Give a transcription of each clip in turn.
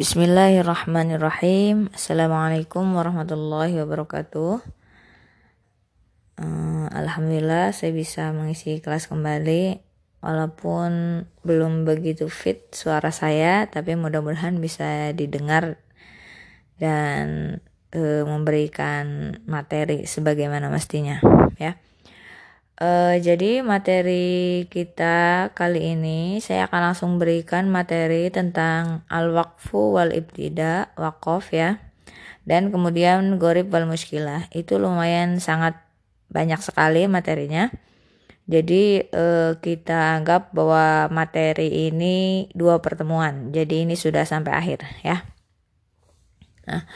Bismillahirrahmanirrahim. Assalamualaikum warahmatullahi wabarakatuh. Uh, Alhamdulillah saya bisa mengisi kelas kembali walaupun belum begitu fit suara saya tapi mudah-mudahan bisa didengar dan uh, memberikan materi sebagaimana mestinya ya. Uh, jadi materi kita kali ini saya akan langsung berikan materi tentang al-waqfu wal ibtida, waqaf ya. Dan kemudian gorib wal muskilah. Itu lumayan sangat banyak sekali materinya. Jadi uh, kita anggap bahwa materi ini dua pertemuan. Jadi ini sudah sampai akhir ya. Nah,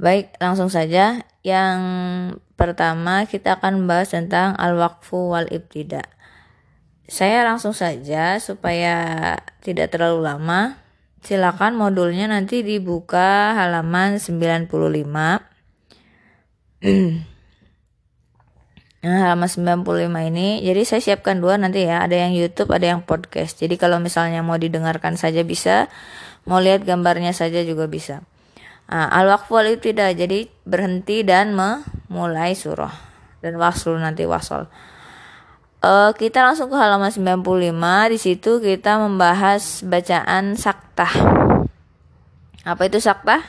baik langsung saja yang pertama kita akan membahas tentang al-waqfu wal ibtida. Saya langsung saja supaya tidak terlalu lama. Silakan modulnya nanti dibuka halaman 95. Nah, halaman 95 ini, jadi saya siapkan dua nanti ya, ada yang YouTube, ada yang podcast. Jadi kalau misalnya mau didengarkan saja bisa, mau lihat gambarnya saja juga bisa. Nah, al-waqfu ibtida jadi berhenti dan memulai surah dan waslu nanti wasol. Uh, kita langsung ke halaman 95 di situ kita membahas bacaan saktah. Apa itu saktah?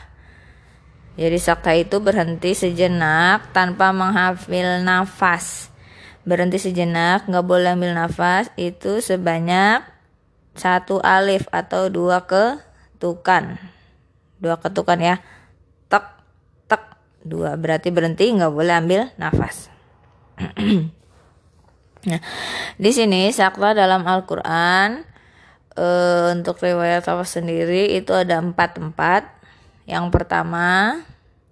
Jadi saktah itu berhenti sejenak tanpa menghafil nafas. Berhenti sejenak, nggak boleh ambil nafas itu sebanyak satu alif atau dua ketukan dua ketukan ya. Tek tek. Dua. Berarti berhenti nggak boleh ambil nafas. Nah di sini sakta dalam Al-Quran e, untuk riwayat apa sendiri itu ada empat tempat. Yang pertama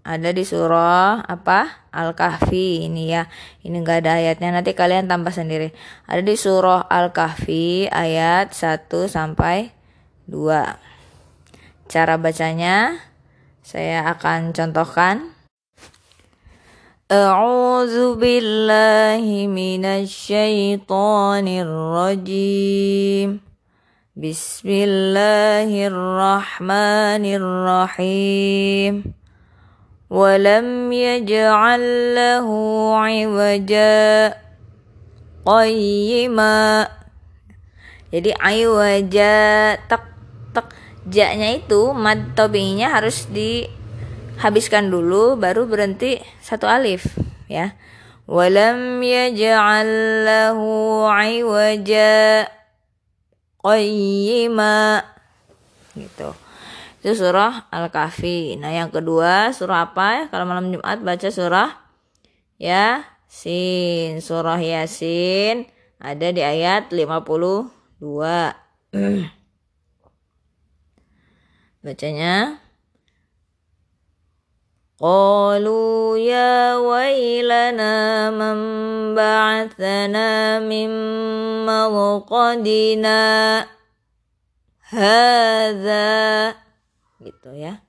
ada di surah apa? Al-Kahfi. Ini ya. Ini enggak ada ayatnya. Nanti kalian tambah sendiri. Ada di surah Al-Kahfi ayat 1 sampai 2 Cara bacanya saya akan contohkan. A'udzu billahi minasyaitonir rajim. Bismillahirrahmanirrahim. ولم يجعل له عوجا قيما jadi aywaja tak tak ja-nya itu mad tobinya harus dihabiskan dulu baru berhenti satu alif ya. Walam yaj'al lahu 'iwaja qayyima gitu. Itu surah Al-Kahfi. Nah yang kedua surah apa ya? Kalau malam Jumat baca surah Yasin. Surah Yasin ada di ayat 52 Bacanya Qalu ya wailana man ba'athana min mawqadina hadza gitu ya.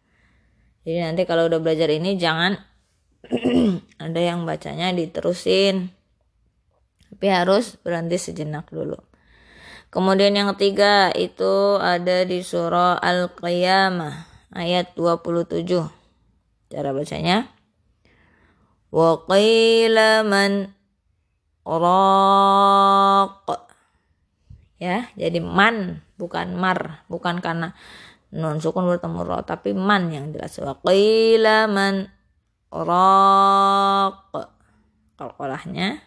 Jadi nanti kalau udah belajar ini jangan ada yang bacanya diterusin. Tapi harus berhenti sejenak dulu. Kemudian yang ketiga itu ada di surah Al-Qiyamah ayat 27. Cara bacanya. Wa qila man raq. Ya jadi man bukan mar bukan karena nun sukun bertemu ro tapi man yang jelas. Wa qila man raq. Qalqalahnya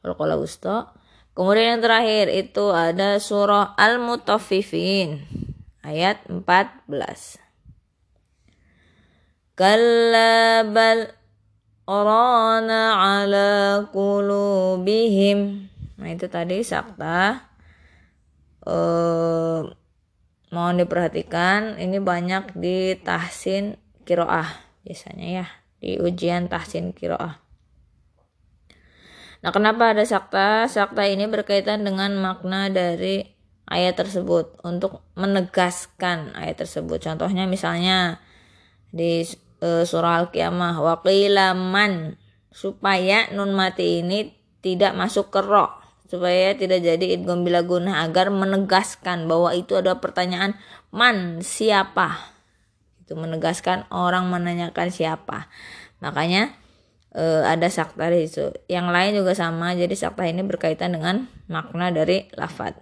qalqalah usta Kemudian yang terakhir itu ada surah Al-Mutaffifin ayat 14. Kalla bal ala kulubihim. Nah itu tadi sakta. Eh, mohon diperhatikan ini banyak di tahsin kiroah biasanya ya di ujian tahsin kiroah. Nah, kenapa ada sakta? Sakta ini berkaitan dengan makna dari ayat tersebut untuk menegaskan ayat tersebut. Contohnya misalnya di uh, surah Al-Qiyamah waqilaman supaya nun mati ini tidak masuk ke roh supaya tidak jadi idgham bila guna agar menegaskan bahwa itu adalah pertanyaan man siapa itu menegaskan orang menanyakan siapa makanya e, ada sakta di situ. Yang lain juga sama jadi sakta ini berkaitan dengan makna dari lafad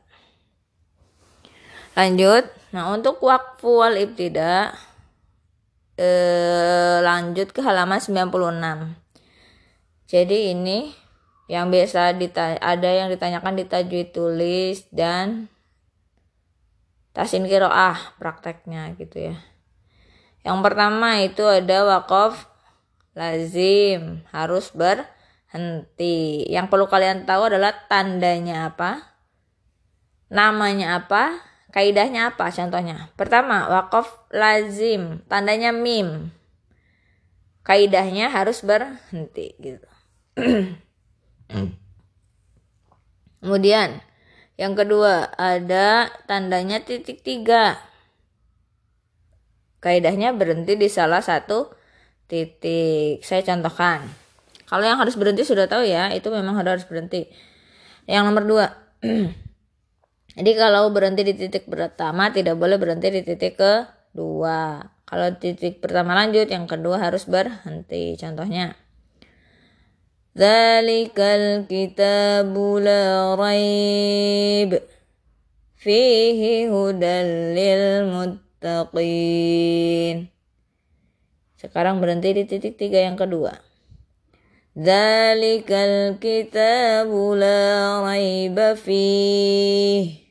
lanjut. Nah untuk wakfu wal ibtida e, lanjut ke halaman 96 jadi ini yang biasa ada yang ditanyakan di tajwid tulis dan tasin kiroah prakteknya gitu ya. Yang pertama itu ada wakaf lazim. Harus berhenti. Yang perlu kalian tahu adalah tandanya apa namanya apa kaidahnya apa contohnya. Pertama wakaf lazim. Tandanya mim. Kaidahnya harus berhenti gitu. Kemudian yang kedua ada tandanya titik tiga. Kaidahnya berhenti di salah satu titik. Saya contohkan. Kalau yang harus berhenti sudah tahu ya itu memang harus berhenti. Yang nomor dua. Jadi kalau berhenti di titik pertama tidak boleh berhenti di titik kedua. Kalau titik pertama lanjut yang kedua harus berhenti. Contohnya. Zalikal kitabu la raib. Fihi hudan lil muttaqin. Sekarang berhenti di titik tiga yang kedua. Zalikal kitabu la raiba fih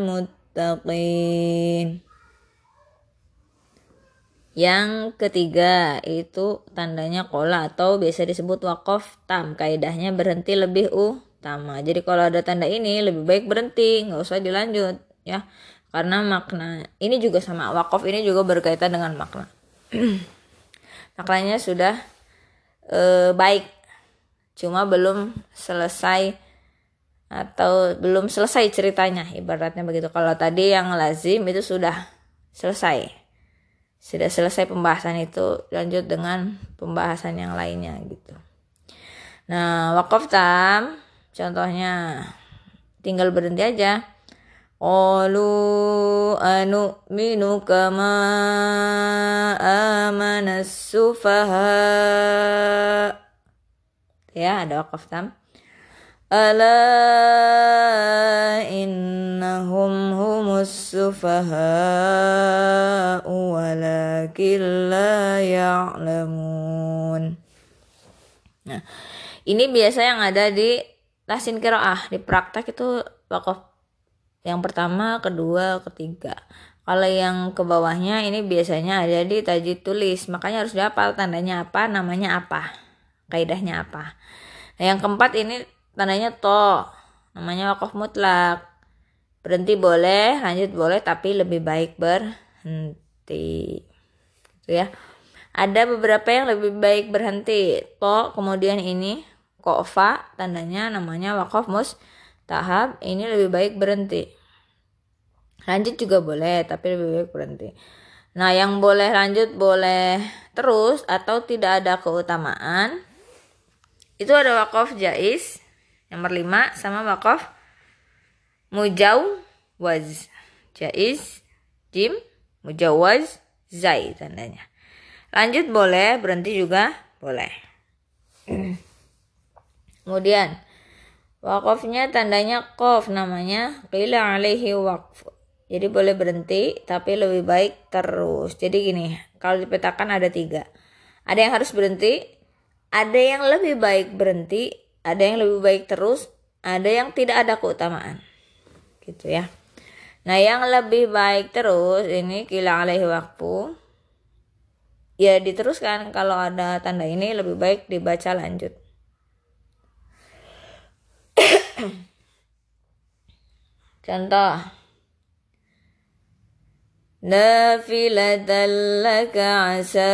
muttaqin. Yang ketiga itu tandanya kola atau biasa disebut wakof tam. Kaidahnya berhenti lebih utama. Jadi kalau ada tanda ini lebih baik berhenti, nggak usah dilanjut ya. Karena makna ini juga sama wakof ini juga berkaitan dengan makna. Maknanya sudah e, baik, cuma belum selesai atau belum selesai ceritanya ibaratnya begitu. Kalau tadi yang lazim itu sudah selesai sudah selesai pembahasan itu lanjut dengan pembahasan yang lainnya gitu nah wakaf tam contohnya tinggal berhenti aja Anu minu kama amanas sufaha ya ada wakaf tam. ala innahum humus sufaha walakin la ya'lamun nah ini biasa yang ada di tasin kiroah di praktek itu wakaf yang pertama kedua ketiga. Kalau yang ke bawahnya ini biasanya ada di tajid tulis. Makanya harus dihafal tandanya apa namanya apa kaidahnya apa. Nah yang keempat ini tandanya to namanya wakaf mutlak. Berhenti boleh lanjut boleh tapi lebih baik berhenti. Gitu ya. Ada beberapa yang lebih baik berhenti. To kemudian ini kofa tandanya namanya wakaf mus tahap ini lebih baik berhenti. Lanjut juga boleh tapi lebih baik berhenti. Nah yang boleh lanjut boleh terus atau tidak ada keutamaan. Itu ada wakaf jais nomor 5 sama wakaf mujawaz. Jaiz jim mujawaz zai tandanya. Lanjut boleh berhenti juga boleh. Kemudian wakafnya tandanya kof namanya. Qila alaihi waqf. Jadi boleh berhenti tapi lebih baik terus. Jadi gini kalau dipetakan ada tiga. Ada yang harus berhenti ada yang lebih baik berhenti ada yang lebih baik terus ada yang tidak ada keutamaan. Gitu ya. Nah yang lebih baik terus ini kila alaihi waktu ya diteruskan kalau ada tanda ini lebih baik dibaca lanjut contoh. Nafilatan laka asa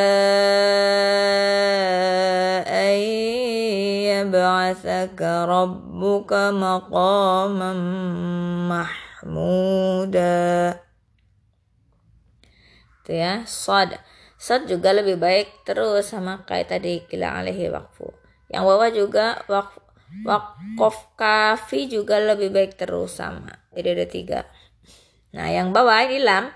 yab'atsaka rabbuka maqaman mahmuda. Itu ya sod sod juga lebih baik terus sama kayak tadi kila alaihi wakfu yang bawah juga wakfu Wakof kafi juga lebih baik terus sama. Jadi ada tiga. Nah yang bawah ini lam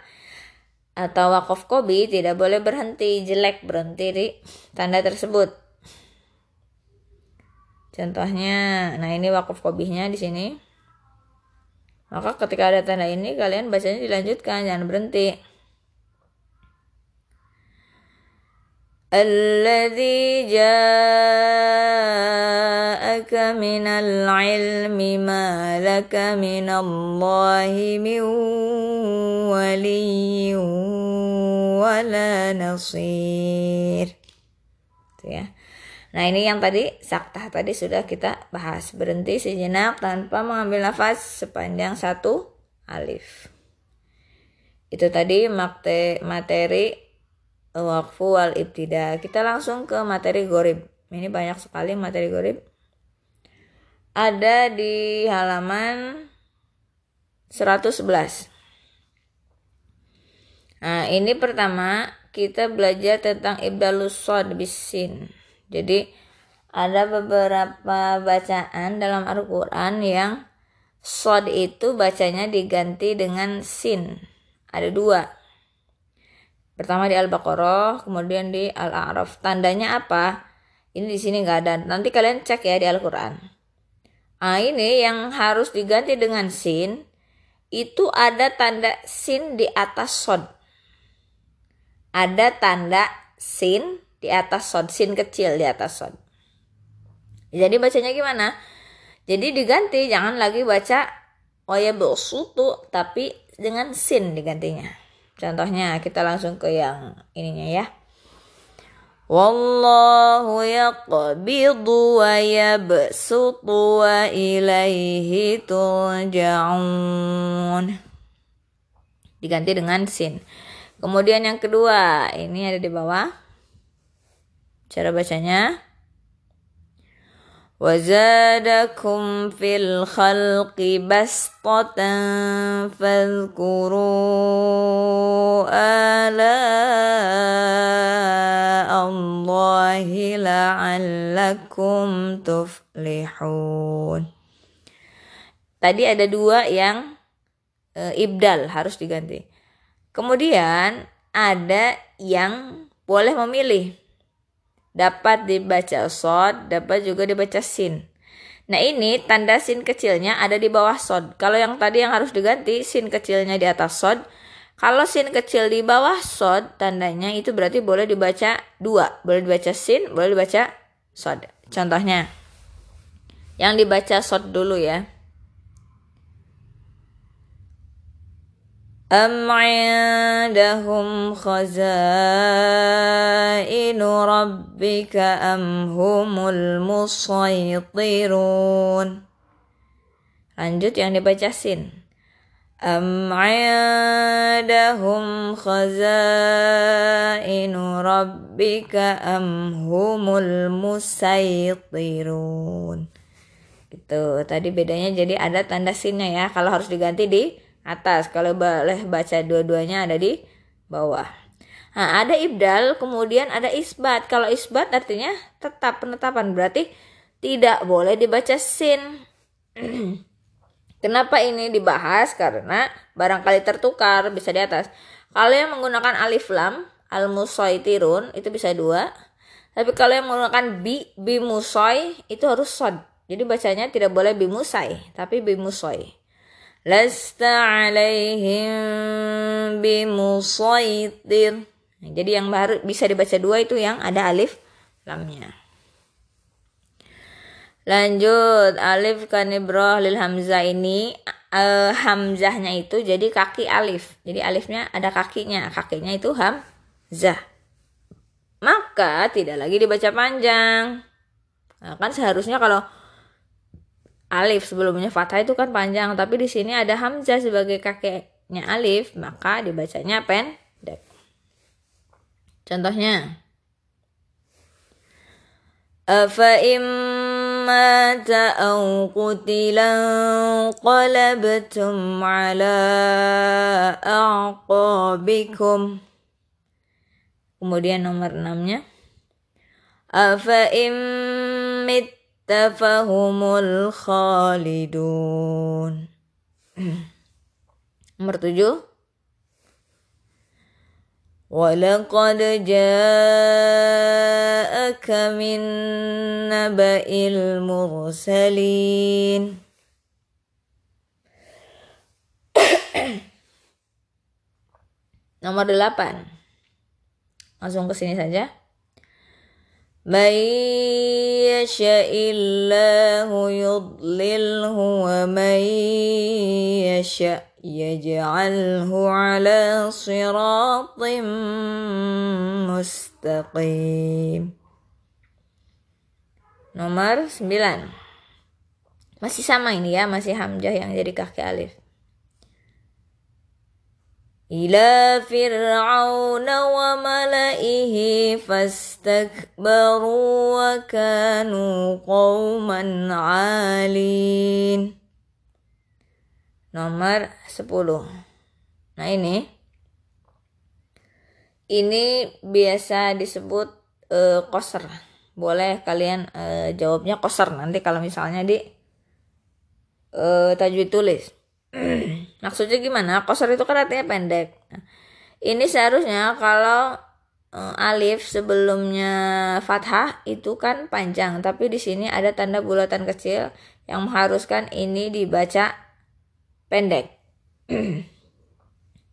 atau wakof kobi tidak boleh berhenti jelek berhenti di tanda tersebut. Contohnya, nah ini wakof kobihnya di sini. Maka ketika ada tanda ini kalian bacanya dilanjutkan jangan berhenti. الذي جاءك من العلم ما لك من الله من ولي ولا نصير ya. Nah ini yang tadi saktah tadi sudah kita bahas berhenti sejenak tanpa mengambil nafas sepanjang satu alif. Itu tadi materi wakfu wal ibtida. Kita langsung ke materi gorib. Ini banyak sekali materi gorib. Ada di halaman 111. Nah, ini pertama kita belajar tentang ibdalus sod bisin. Jadi ada beberapa bacaan dalam Al-Quran yang sod itu bacanya diganti dengan sin. Ada dua Pertama di Al-Baqarah, kemudian di Al-A'raf. Tandanya apa? Ini di sini nggak ada. Nanti kalian cek ya di Al-Quran. Nah, ini yang harus diganti dengan sin. Itu ada tanda sin di atas sod. Ada tanda sin di atas sod. Sin kecil di atas sod. Jadi bacanya gimana? Jadi diganti, jangan lagi baca Oya Bosutu, tapi dengan sin digantinya. Contohnya kita langsung ke yang ininya ya. Wallahu yaqbidu wa yabsutu wa ilaihi turja'un. Diganti dengan sin. Kemudian yang kedua, ini ada di bawah. Cara bacanya وزادكم في الخلق بسطة فاذكروا آلاء الله لعلكم تفلحون Tadi ada dua yang e, ibdal harus diganti. Kemudian ada yang boleh memilih dapat dibaca sod, dapat juga dibaca sin. Nah ini tanda sin kecilnya ada di bawah sod. Kalau yang tadi yang harus diganti sin kecilnya di atas sod. Kalau sin kecil di bawah sod tandanya itu berarti boleh dibaca dua. Boleh dibaca sin, boleh dibaca sod. Contohnya yang dibaca sod dulu ya. أم عندهم خزائن ربك أم هم المسيطرون Lanjut yang dibaca sin. Am indahum khazainu rabbika am humul musaytirun. Gitu. Tadi bedanya jadi ada tanda sinnya ya. Kalau harus diganti di atas. Kalau boleh baca dua-duanya ada di bawah. Nah ada ibdal kemudian ada isbat. Kalau isbat artinya tetap penetapan berarti tidak boleh dibaca sin. Kenapa ini dibahas? Karena barangkali tertukar bisa di atas. Kalau yang menggunakan alif lam al musaitirun itu bisa dua. Tapi kalau yang menggunakan bi bi musoi itu harus sod. Jadi bacanya tidak boleh bimusai tapi bimusoi lasta alaihim bimusaitir jadi yang baru bisa dibaca dua itu yang ada alif lamnya. Lanjut alif kanibroh lil hamzah ini uh, hamzahnya itu jadi kaki alif. Jadi alifnya ada kakinya kakinya itu hamzah. Maka tidak lagi dibaca panjang. Nah, kan seharusnya kalau alif. Sebelumnya fathah itu kan panjang tapi di sini ada hamzah sebagai kakeknya alif maka dibacanya pendek. Contohnya afa imma qutilan qalabtum ala aqabikum. Kemudian nomor 6 nya afa immit fahumul khalidun. Nomor tujuh. ولقد جاءك من نبأ المرسلين Nomor delapan. Langsung ke sini saja. من يشاء الله يضلله ومن يشاء يجعله على صراط مستقيم Nomor 9 Masih sama ini ya, masih Hamzah yang jadi kaki alif إلى فرعون وملئه فاستكبروا وكانوا قوما عالين nomor 10 nah ini ini biasa disebut uh, koser boleh kalian uh, jawabnya koser nanti kalau misalnya di uh, tajwid tulis Maksudnya gimana? Kosor itu kan artinya pendek. Nah, ini seharusnya kalau uh, alif sebelumnya fathah itu kan panjang, tapi di sini ada tanda bulatan kecil yang mengharuskan ini dibaca pendek.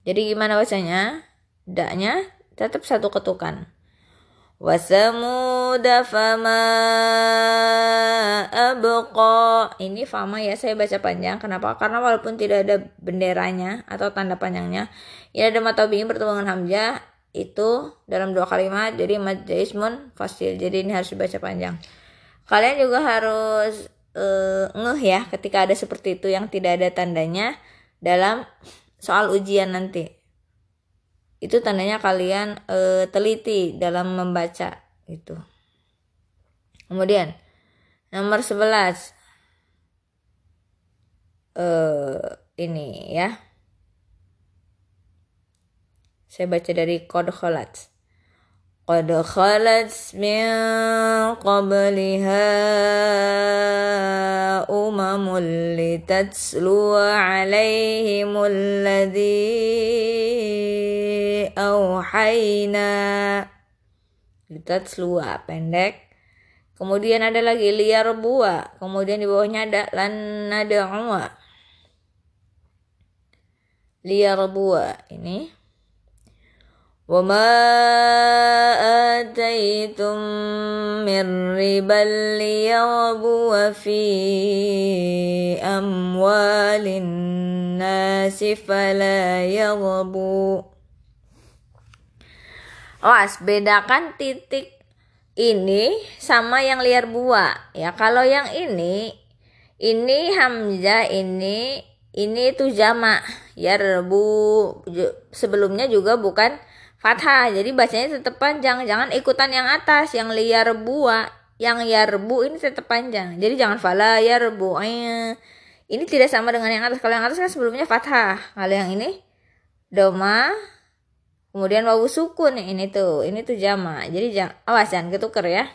Jadi gimana bacanya? Daknya tetap satu ketukan. وثمود فما abqa ini fama ya saya baca panjang kenapa karena walaupun tidak ada benderanya atau tanda panjangnya ya ada mata bingung bertemu dengan hamzah itu dalam dua kalimat jadi majismun fasil jadi ini harus dibaca panjang kalian juga harus uh, ngeh ya ketika ada seperti itu yang tidak ada tandanya dalam soal ujian nanti itu tandanya kalian e, teliti dalam membaca itu. Kemudian nomor 11 eh ini ya. Saya baca dari kode kholat. قد خلت من قبلها أمم لتتلو عليهم الذي أوحينا لتتلو pendek kemudian ada lagi liar buah kemudian di bawahnya ada lan nada liar buah ini وما آتيتم من ربا ليربو في أموال الناس فلا يربو Awas, bedakan titik ini sama yang liar buah. Ya, kalau yang ini ini hamzah ini ini itu jamak. Ya rebu. Sebelumnya juga bukan fathah jadi bacanya tetap panjang. Jangan ikutan yang atas yang liar buah. Yang yarbu ini tetap panjang. Jadi jangan fala yarbu ini tidak sama dengan yang atas. Kalau yang atas kan sebelumnya fathah kalau yang ini doma kemudian wawu sukun ini tuh ini tuh jama. Jadi jangan awas jangan ketuker ya.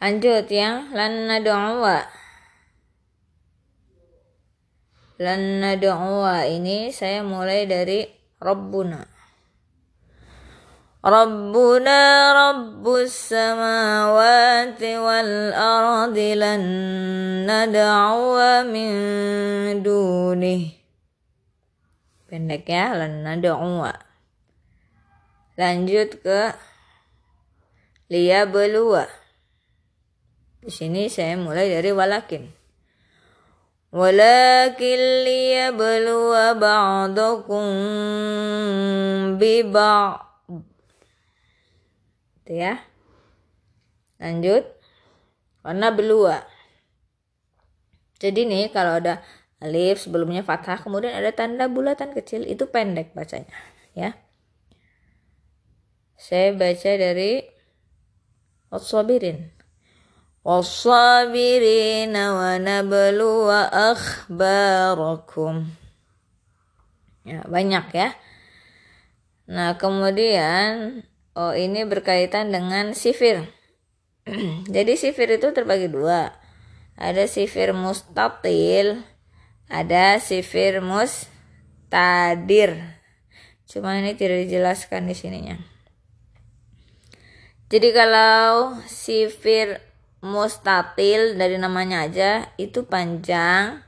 Lanjut yang lan nad'uwa lan nad'uwa ini saya mulai dari Rabbuna. Rabbuna Rabbus samawati wal ardi lan nad'uwa min dunih pendek ya lan nad'uwa lanjut ke liya belua di sini saya mulai dari walakin ولكن ليبلو بعضكم ببعض itu ya lanjut warna belua jadi nih kalau ada alif sebelumnya fathah kemudian ada tanda bulatan kecil itu pendek bacanya ya saya baca dari Otsobirin والصابرين ونبلو أخباركم ya banyak ya nah kemudian oh ini berkaitan dengan sifir Jadi sifir itu terbagi dua. Ada sifir mustatil, ada sifir mustadir. Cuma ini tidak dijelaskan di sininya. Jadi kalau sifir mustatil dari namanya aja itu panjang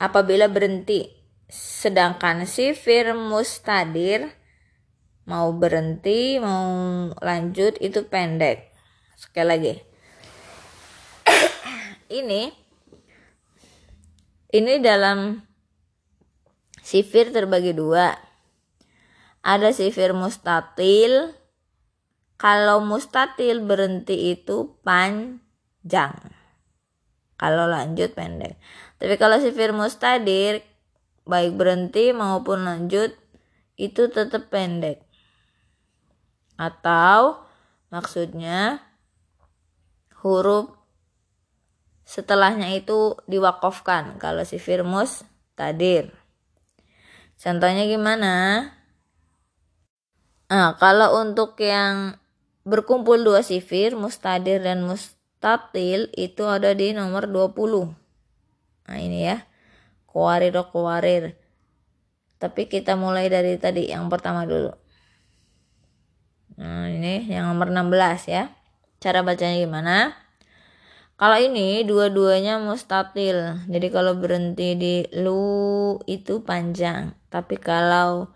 apabila berhenti. Sedangkan sifir mustadir mau berhenti, mau lanjut itu pendek. Sekali lagi. ini ini dalam sifir terbagi dua. Ada sifir mustatil. Kalau mustatil berhenti itu panjang. Kalau lanjut pendek. Tapi kalau sifir mustadir baik berhenti maupun lanjut itu tetap pendek. Atau maksudnya huruf setelahnya itu diwakafkan kalau si firmus tadir. Contohnya gimana? Nah, kalau untuk yang berkumpul dua sifir, mustadir dan mustatil itu ada di nomor 20. Nah, ini ya. Kuarir kuarir. Tapi kita mulai dari tadi yang pertama dulu. Nah, ini yang nomor 16 ya. Cara bacanya gimana? Kalau ini dua-duanya mustatil. Jadi kalau berhenti di lu itu panjang. Tapi kalau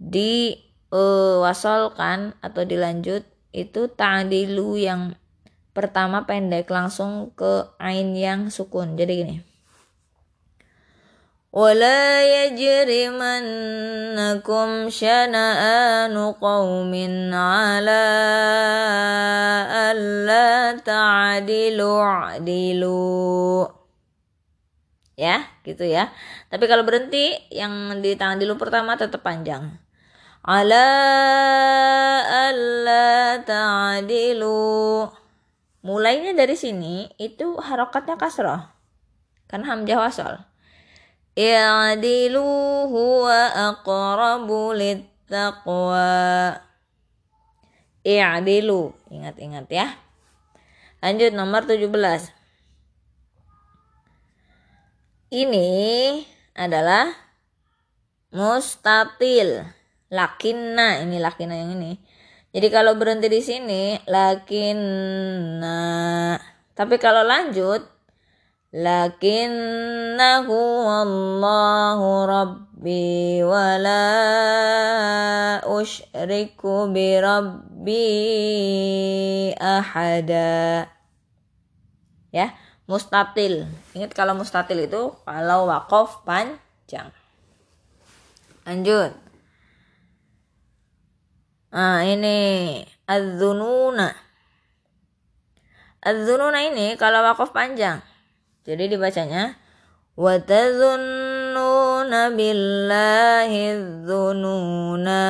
di uh, wasolkan atau dilanjut itu ta'dilu yang pertama pendek langsung ke ain yang sukun. Jadi gini. ولا يجرمنكم شنآن قوم على ألا تعدلوا عدلوا ya gitu ya tapi kalau berhenti yang di tangan dulu pertama tetap panjang ala alla ta'dilu mulainya dari sini itu harokatnya kasroh karena hamzah wasol i'dilu huwa aqrabu littaqwa. I'dilu ingat-ingat ya. Lanjut nomor 17 ini adalah mustatil lakinna. Ini lakinna yang ini. Jadi kalau berhenti di sini lakinna. Tapi kalau lanjut wallahu rabbi wala usyriku bi rabbi ahada. Ya mustatil. Ingat kalau mustatil itu kalau wakof panjang. Lanjut. Nah ini adzununa. Adzununa ini kalau wakof panjang jadi dibacanya wa tazunnuna billahi dzununa.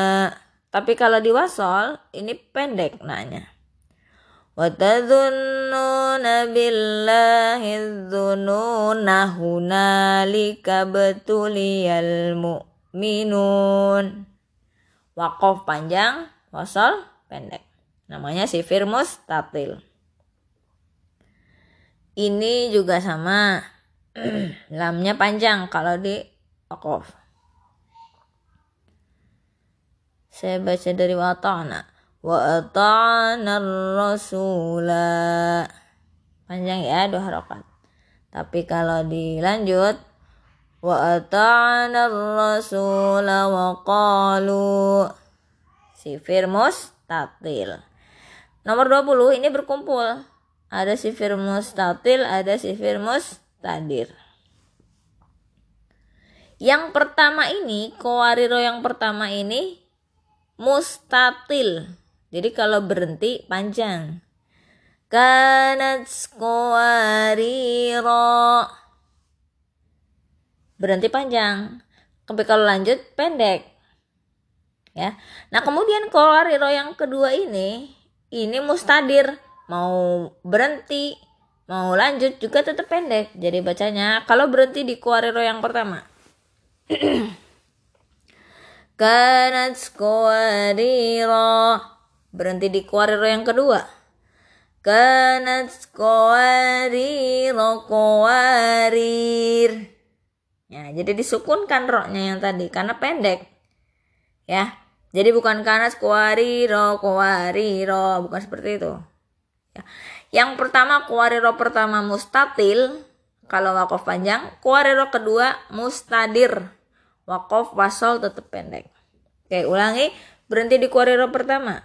Tapi kalau di wasol ini pendek nanya. Wa tazunnuna billahi dzununa hunalika betuliyal mu'minun. Wakof panjang, wasol pendek. Namanya sifir mustatil ini juga sama. Lamnya panjang kalau di wakof saya baca dari wata'na. Wa ata'na rasula. Panjang ya dua harokat. Tapi kalau dilanjut wa ata'na rasula wa qalu. Si firmus tatil. Nomor 20 ini berkumpul ada sifir mustatil, ada sifir mustadir. Yang pertama ini, kowariro yang pertama ini mustatil. Jadi kalau berhenti panjang. Kanat kowariro. Berhenti panjang. Tapi kalau lanjut pendek. Ya. Nah, kemudian kowariro yang kedua ini ini mustadir mau berhenti mau lanjut juga tetap pendek. Jadi bacanya kalau berhenti di kuariro yang pertama. Kanat kuariro berhenti di kuariro yang kedua. Kanat qawarir qawarir ya jadi disukunkan roknya yang tadi karena pendek. Ya jadi bukan kanat qawariro qawariro bukan seperti itu ya. yang pertama qawariro pertama mustatil kalau wakof panjang. Qawariro kedua mustadir. Wakof wasol tetap pendek. Oke ulangi. Berhenti di qawariro pertama.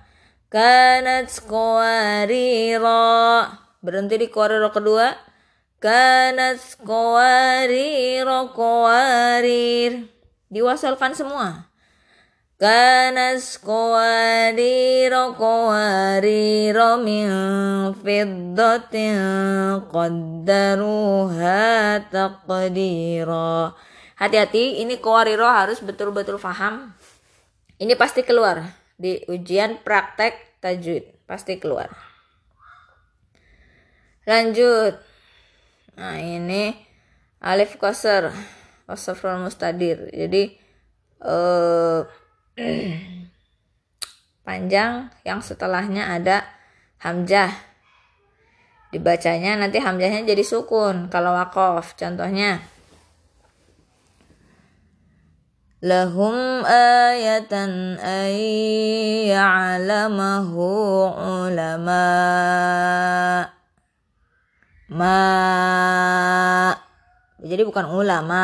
Kanat qawariro berhenti di qawariro kedua. Kanat qawariro qawarir diwasolkan semua kanas qawariro qawariro min fiddatin qaddaruha taqdira hati-hati ini qawariro harus betul-betul paham ini pasti keluar di ujian praktek tajwid. Pasti keluar. Lanjut. Nah ini alif koser wasafrul mustadir. Jadi eh, panjang yang setelahnya ada hamzah. Dibacanya nanti hamzahnya jadi sukun kalau wakof contohnya. Lahum ayatan ay ya'lamahu ulama. Ma. Jadi bukan ulama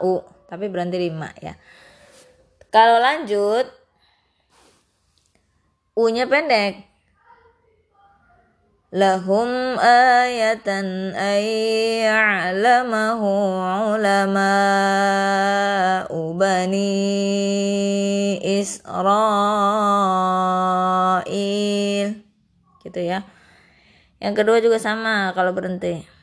u tapi berhenti di ma ya kalau lanjut, U-nya pendek. Lahum ayatan ayya'lamahu ulama bani Israel. Gitu ya. Yang kedua juga sama kalau berhenti.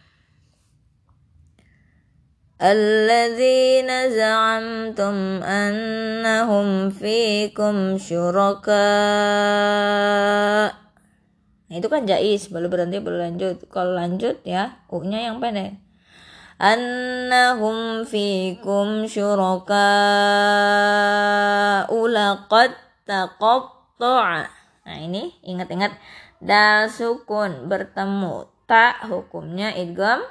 الذين زعمتم أنهم فيكم شركاء nah, itu kan jais baru berhenti baru lanjut kalau lanjut ya u nya yang pendek annahum fikum syuraka ulaqad taqatta'a nah ini ingat-ingat dal sukun bertemu tak hukumnya idgham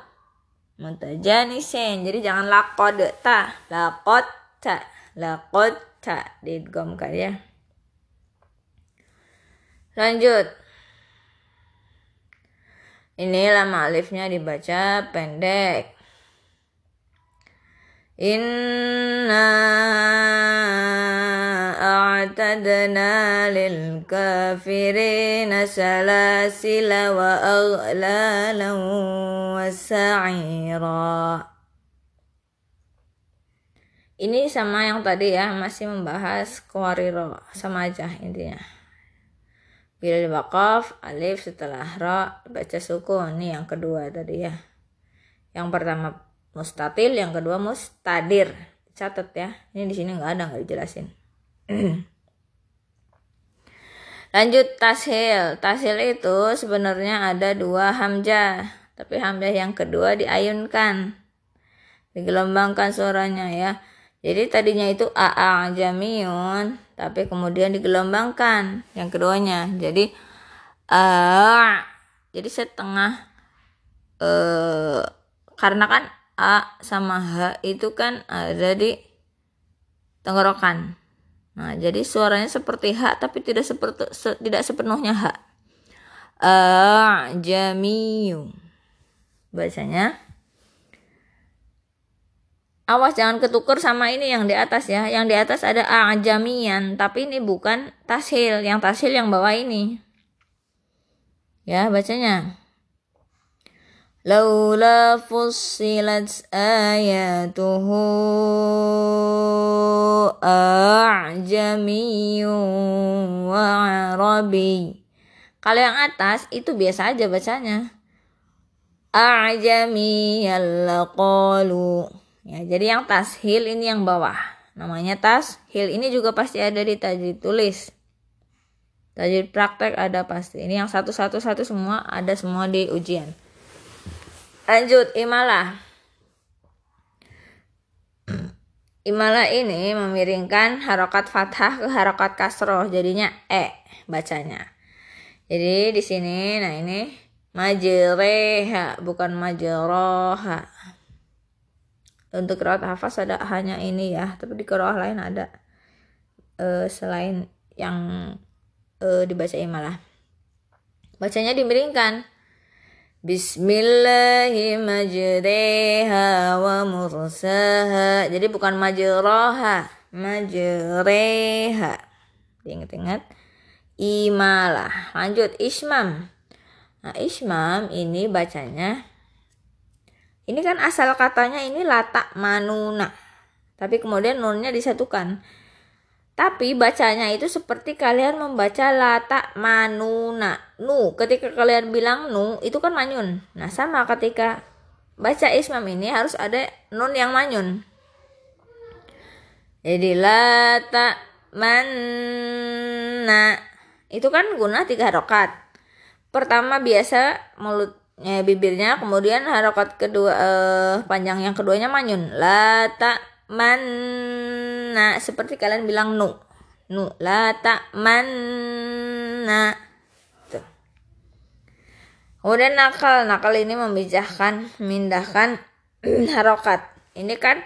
mutajanisin jadi jangan lakod ta lakod ta lakod ta digomkan ya lanjut. Ini lama alifnya dibaca pendek inna أعتدنا للكافرين سلاسل وأغلالا وسعيرا ini sama yang tadi ya masih membahas kuariro sama aja intinya bila wakaf alif setelah ro baca sukun ini yang kedua tadi ya yang pertama mustatil yang kedua mustadir catat ya ini di sini nggak ada nggak dijelasin Lanjut tashil. Tashil itu sebenarnya ada dua hamzah, tapi hamzah yang kedua diayunkan. Digelombangkan suaranya ya. Jadi tadinya itu aa jamiun, tapi kemudian digelombangkan yang keduanya. Jadi a jadi setengah eh karena kan a sama h itu kan ada di tenggorokan. Nah, jadi suaranya seperti H tapi tidak seperti se, tidak sepenuhnya H. Ajamiyu. Bacanya Awas jangan ketuker sama ini yang di atas ya. Yang di atas ada ajamian, tapi ini bukan tashil. Yang tashil yang bawah ini. Ya, bacanya laula fussilat ayatuhu a'jamiyyun wa kalau yang atas itu biasa aja bacanya. A'jami yallaqalu ya jadi yang tas tashil ini yang bawah. Namanya tas tashil ini juga pasti ada di tajwid tulis. Tajwid praktek ada pasti. Ini yang satu satu satu semua ada semua di ujian. Lanjut imalah. Imalah ini memiringkan harokat fathah ke harokat kasroh jadinya e bacanya. Jadi di sini, nah ini majreha bukan majroha. Untuk kerawat hafaz ada hanya ini ya, tapi di kerawat lain ada uh, selain yang uh, dibaca malah. Bacanya dimiringkan. Bismillahirrahmanirrahim wa. Jadi bukan majroha, majreha. Ingat-ingat. Imalah. Lanjut ismam. Nah, ismam ini bacanya ini kan asal katanya ini latak manuna. Tapi kemudian nunnya disatukan. Tapi bacanya itu seperti kalian membaca lata manuna. Nu, ketika kalian bilang nu, itu kan manyun. Nah, sama ketika baca ismam ini harus ada nun yang manyun. Jadi lata manna. Itu kan guna tiga harokat. Pertama biasa mulutnya bibirnya, kemudian harokat kedua eh, panjang yang keduanya manyun. Lata manna. Seperti kalian bilang nu. Nu. La tak manna. Kemudian nakal. Nakal ini memijahkan memindahkan harokat. Ini kan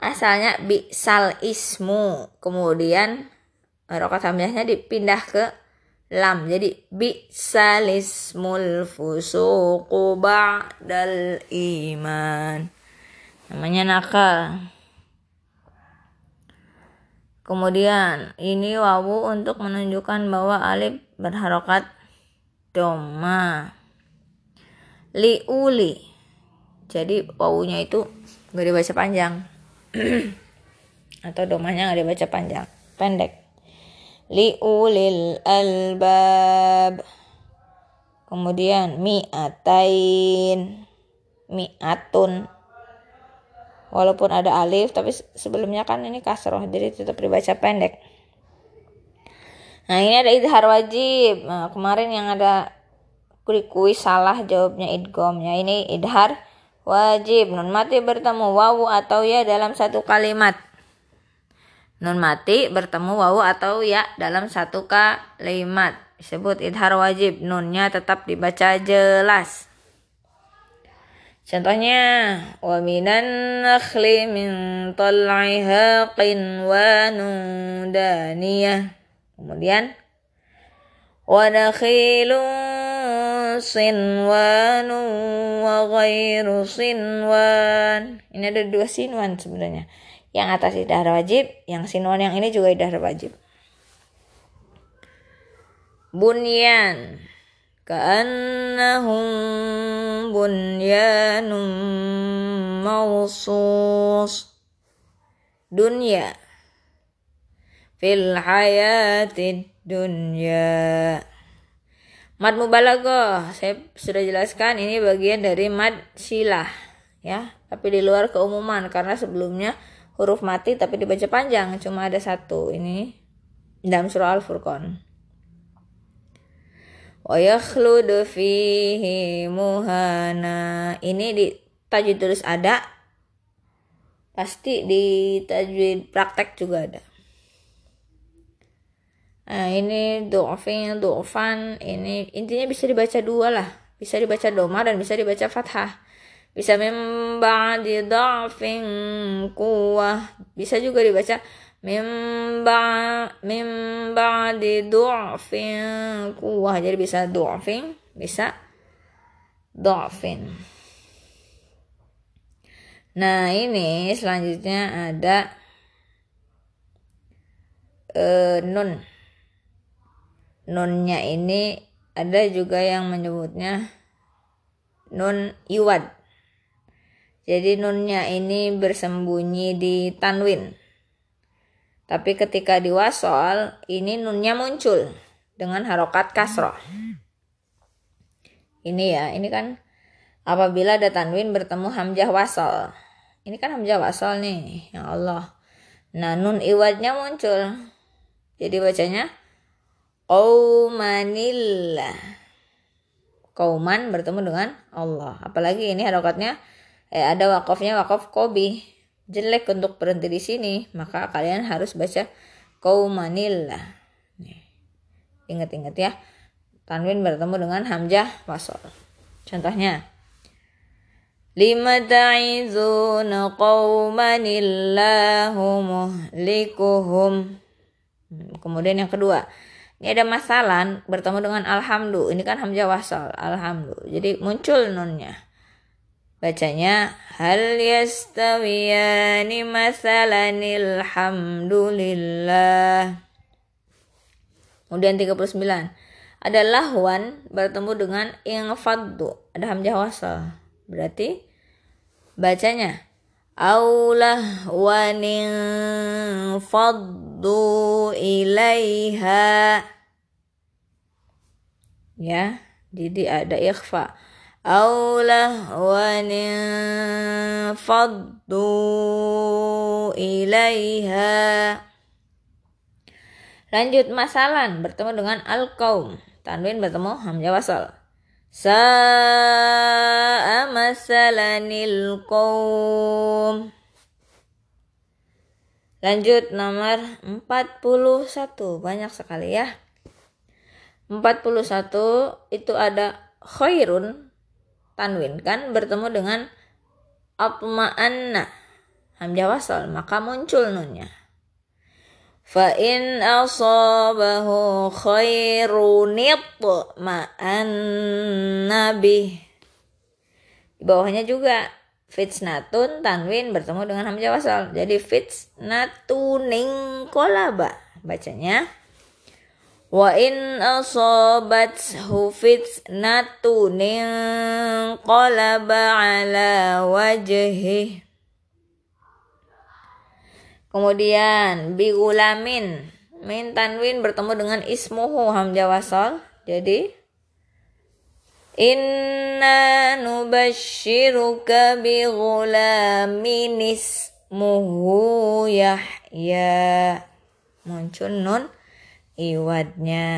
asalnya bisal ismu. Kemudian harokat hamzahnya dipindah ke lam. Jadi bisal ismul fusuqu ba'dal iman. Namanya nakal Kemudian ini wawu untuk menunjukkan bahwa alif berharokat doma. Liuli. Jadi wawunya itu gak dibaca panjang. Atau domanya gak dibaca panjang. Pendek. Liulil albab. Kemudian mi'atain. Mi'atun walaupun ada alif tapi sebelumnya kan ini kasroh jadi tetap dibaca pendek. Nah ini ada idhar wajib. Nah, kemarin yang ada kuis salah jawabnya idgomnya. Ini idhar wajib. Nun mati bertemu wawu atau ya dalam satu kalimat. Nun mati bertemu wawu atau ya dalam satu kalimat. Disebut idhar wajib. Nunnya tetap dibaca jelas Contohnya, wa minan nakhli min tal'iha qinwanun. Kemudian, wa nakhilun sinwanu wa ghairu sinwan. Ini ada dua sinwan sebenarnya. Yang atas idhar wajib, yang sinwan yang ini juga idhar wajib. Bunyan كأنهم بنيان مرصوص dunya fil hayati dunya mad mubalaghah saya sudah jelaskan ini bagian dari mad silah ya tapi di luar keumuman karena sebelumnya huruf mati tapi dibaca panjang cuma ada satu ini dalam surah al-furqan fihi muhana. Ini di tajwid tulis ada. Pasti di tajwid praktek juga ada. Nah ini do'fin do'fan ini intinya bisa dibaca dua lah. Bisa dibaca doma dan bisa dibaca fathah. Bisa memba di kuwah bisa juga dibaca mimba mimba di du'fin kuwah jadi bisa du'fin bisa du'fin. Nah ini selanjutnya ada uh, nun. Nunnya ini ada juga yang menyebutnya nun iwad. Jadi nunnya ini bersembunyi di tanwin tapi ketika diwasol, ini nunnya muncul dengan harokat kasroh. Ini ya, ini kan apabila ada tanwin bertemu hamzah wasol. Ini kan hamzah wasol nih, ya Allah. Nah, nun iwadnya muncul. Jadi bacanya Qaumanillah. Kauman bertemu dengan Allah. Apalagi ini harokatnya eh, ada wakofnya wakof kobi jelek untuk berhenti di sini, maka kalian harus baca kaumanillah. Ingat-ingat ya. tanwin bertemu dengan hamzah wasol. Contohnya Lima ta'izuna qawman illahu muhlikuhum. Kemudian yang kedua, ini ada masalah bertemu dengan alhamdu. Ini kan hamzah wasal, alhamdu. Jadi muncul nunnya. Bacanya hal yastawiyani masalanil hamdulillah. Kemudian 39. Ada lahwan bertemu dengan ingfaddu. Ada hamzah wasal. Berarti bacanya aulah wanin faddu ilaiha ya jadi ada ikhfa aulah wanin faddu ilaiha lanjut masalan bertemu dengan al kaum tanwin bertemu hamzah wasal Sa'a masalanil qawm. Lanjut nomor 41. Banyak sekali ya. 41 itu ada khairun Tanwin kan? Bertemu dengan atma'anna. Hamzah wasal maka muncul nunnya. Fa in asabahu khairun itma'anna bih. Di bawahnya juga fitnatun tanwin bertemu dengan hamzah wasal jadi fitnatuning kolaba bacanya wa in asabathu fitnatuning kolaba ala wajhih Kemudian bigulamin min tanwin bertemu dengan ismuhu hamzah wasal. Jadi Inna nubashiruka bigulamin ismuhu Yahya. Muncul nun iwadnya.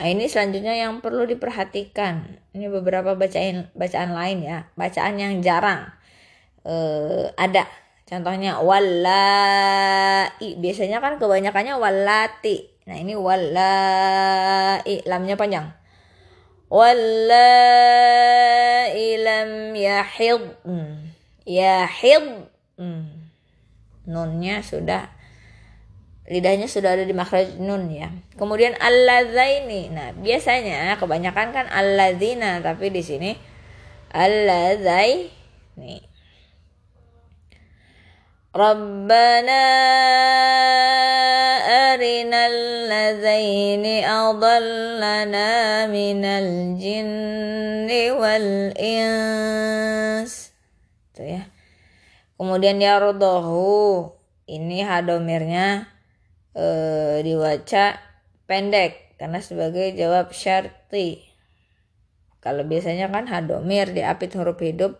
Nah, ini selanjutnya yang perlu diperhatikan. Ini beberapa bacaan bacaan lain ya, bacaan yang jarang uh, ada Contohnya walai. Biasanya kan kebanyakannya walati. Nah ini walai. Lamnya panjang. Walai lam yahid. Hmm. Yahid. Hmm. Nunnya sudah lidahnya sudah ada di makhraj nun ya. Kemudian alladzaini. Nah, biasanya kebanyakan kan alladzina tapi di sini alladzaini. Rabbana arinal ladzaini adallana minal jinni wal ins. tuh ya. Kemudian ya rodohu. Ini hadomirnya eh, dibaca pendek karena sebagai jawab syarti. Kalau biasanya kan hadomir diapit huruf hidup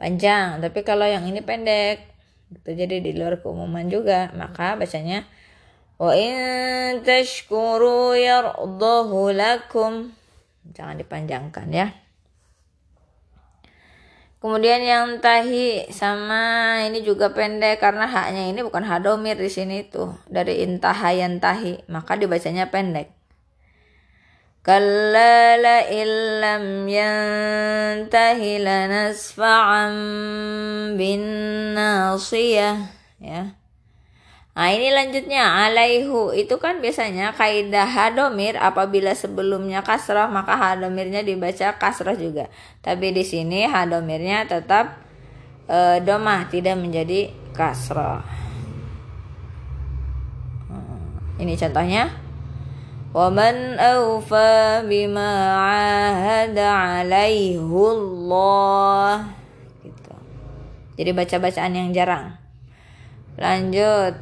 panjang. Tapi kalau yang ini pendek gitu jadi di luar keumuman juga. Maka bacanya wa in tashkuru yardahu lakum. Jangan dipanjangkan ya Kemudian yang tahi sama ini juga pendek karena haknya ini bukan hadomir di sini tuh dari intahayan tahi maka dibacanya pendek. Kalla illam yantahi lanasfa'an bin nasiyah ya. Nah ini lanjutnya alaihu itu kan biasanya kaidah hadomir apabila sebelumnya kasrah maka hadomirnya dibaca kasrah juga. Tapi di sini hadomirnya tetap e, domah tidak menjadi kasrah. Hmm, ini contohnya ومن أوفى بما عاهد عليه الله gitu. Jadi baca-bacaan yang jarang. Lanjut.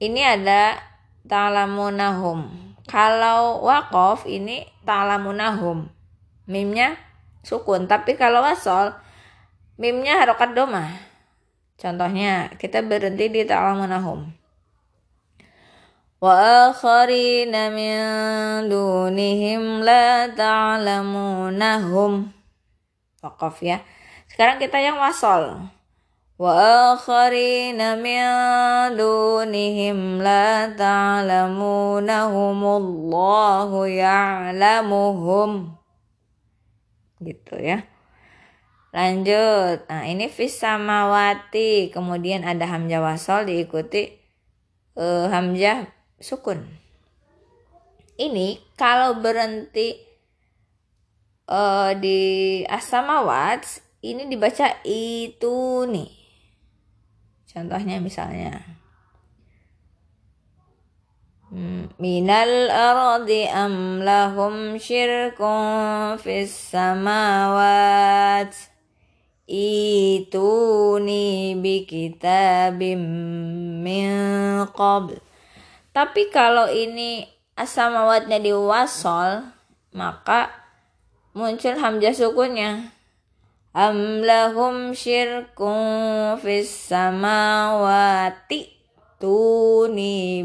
Ini ada ta'lamunahum. Kalau wakof ini ta'lamunahum. Mimnya sukun, tapi kalau wasol mimnya harokat doma. Contohnya kita berhenti di ta'lamunahum. وآخرين من دونهم لا تعلمونهم Wakaf ya. Sekarang kita yang wasol. وآخرين من دونهم لا تعلمونهم الله يعلمهم gitu ya lanjut nah ini fis samawati kemudian ada hamzah wasol diikuti uh, hamzah sukun ini kalau berhenti uh, di asamawat ini dibaca itu nih Contohnya misalnya. Hmm, Minal ardi am lahum syirkun fis samawat. Ituni bi kitabim min qabl. Tapi kalau ini asamawatnya diwasol Maka muncul hamzah sukunnya Am lahum fis samawati tuni.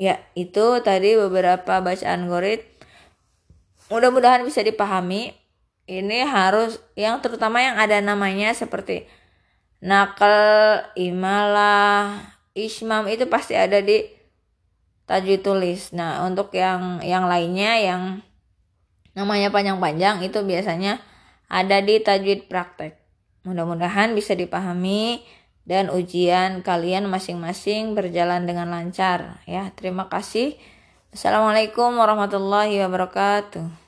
Ya, itu tadi beberapa bacaan gorit. Mudah-mudahan bisa dipahami. Ini harus yang terutama yang ada namanya seperti nakal, imalah, ismam itu pasti ada di tajwid tulis. Nah, untuk yang yang lainnya yang namanya panjang-panjang itu biasanya ada di tajwid praktek. Mudah-mudahan bisa dipahami dan ujian kalian masing-masing berjalan dengan lancar ya. Terima kasih. Assalamualaikum warahmatullahi wabarakatuh.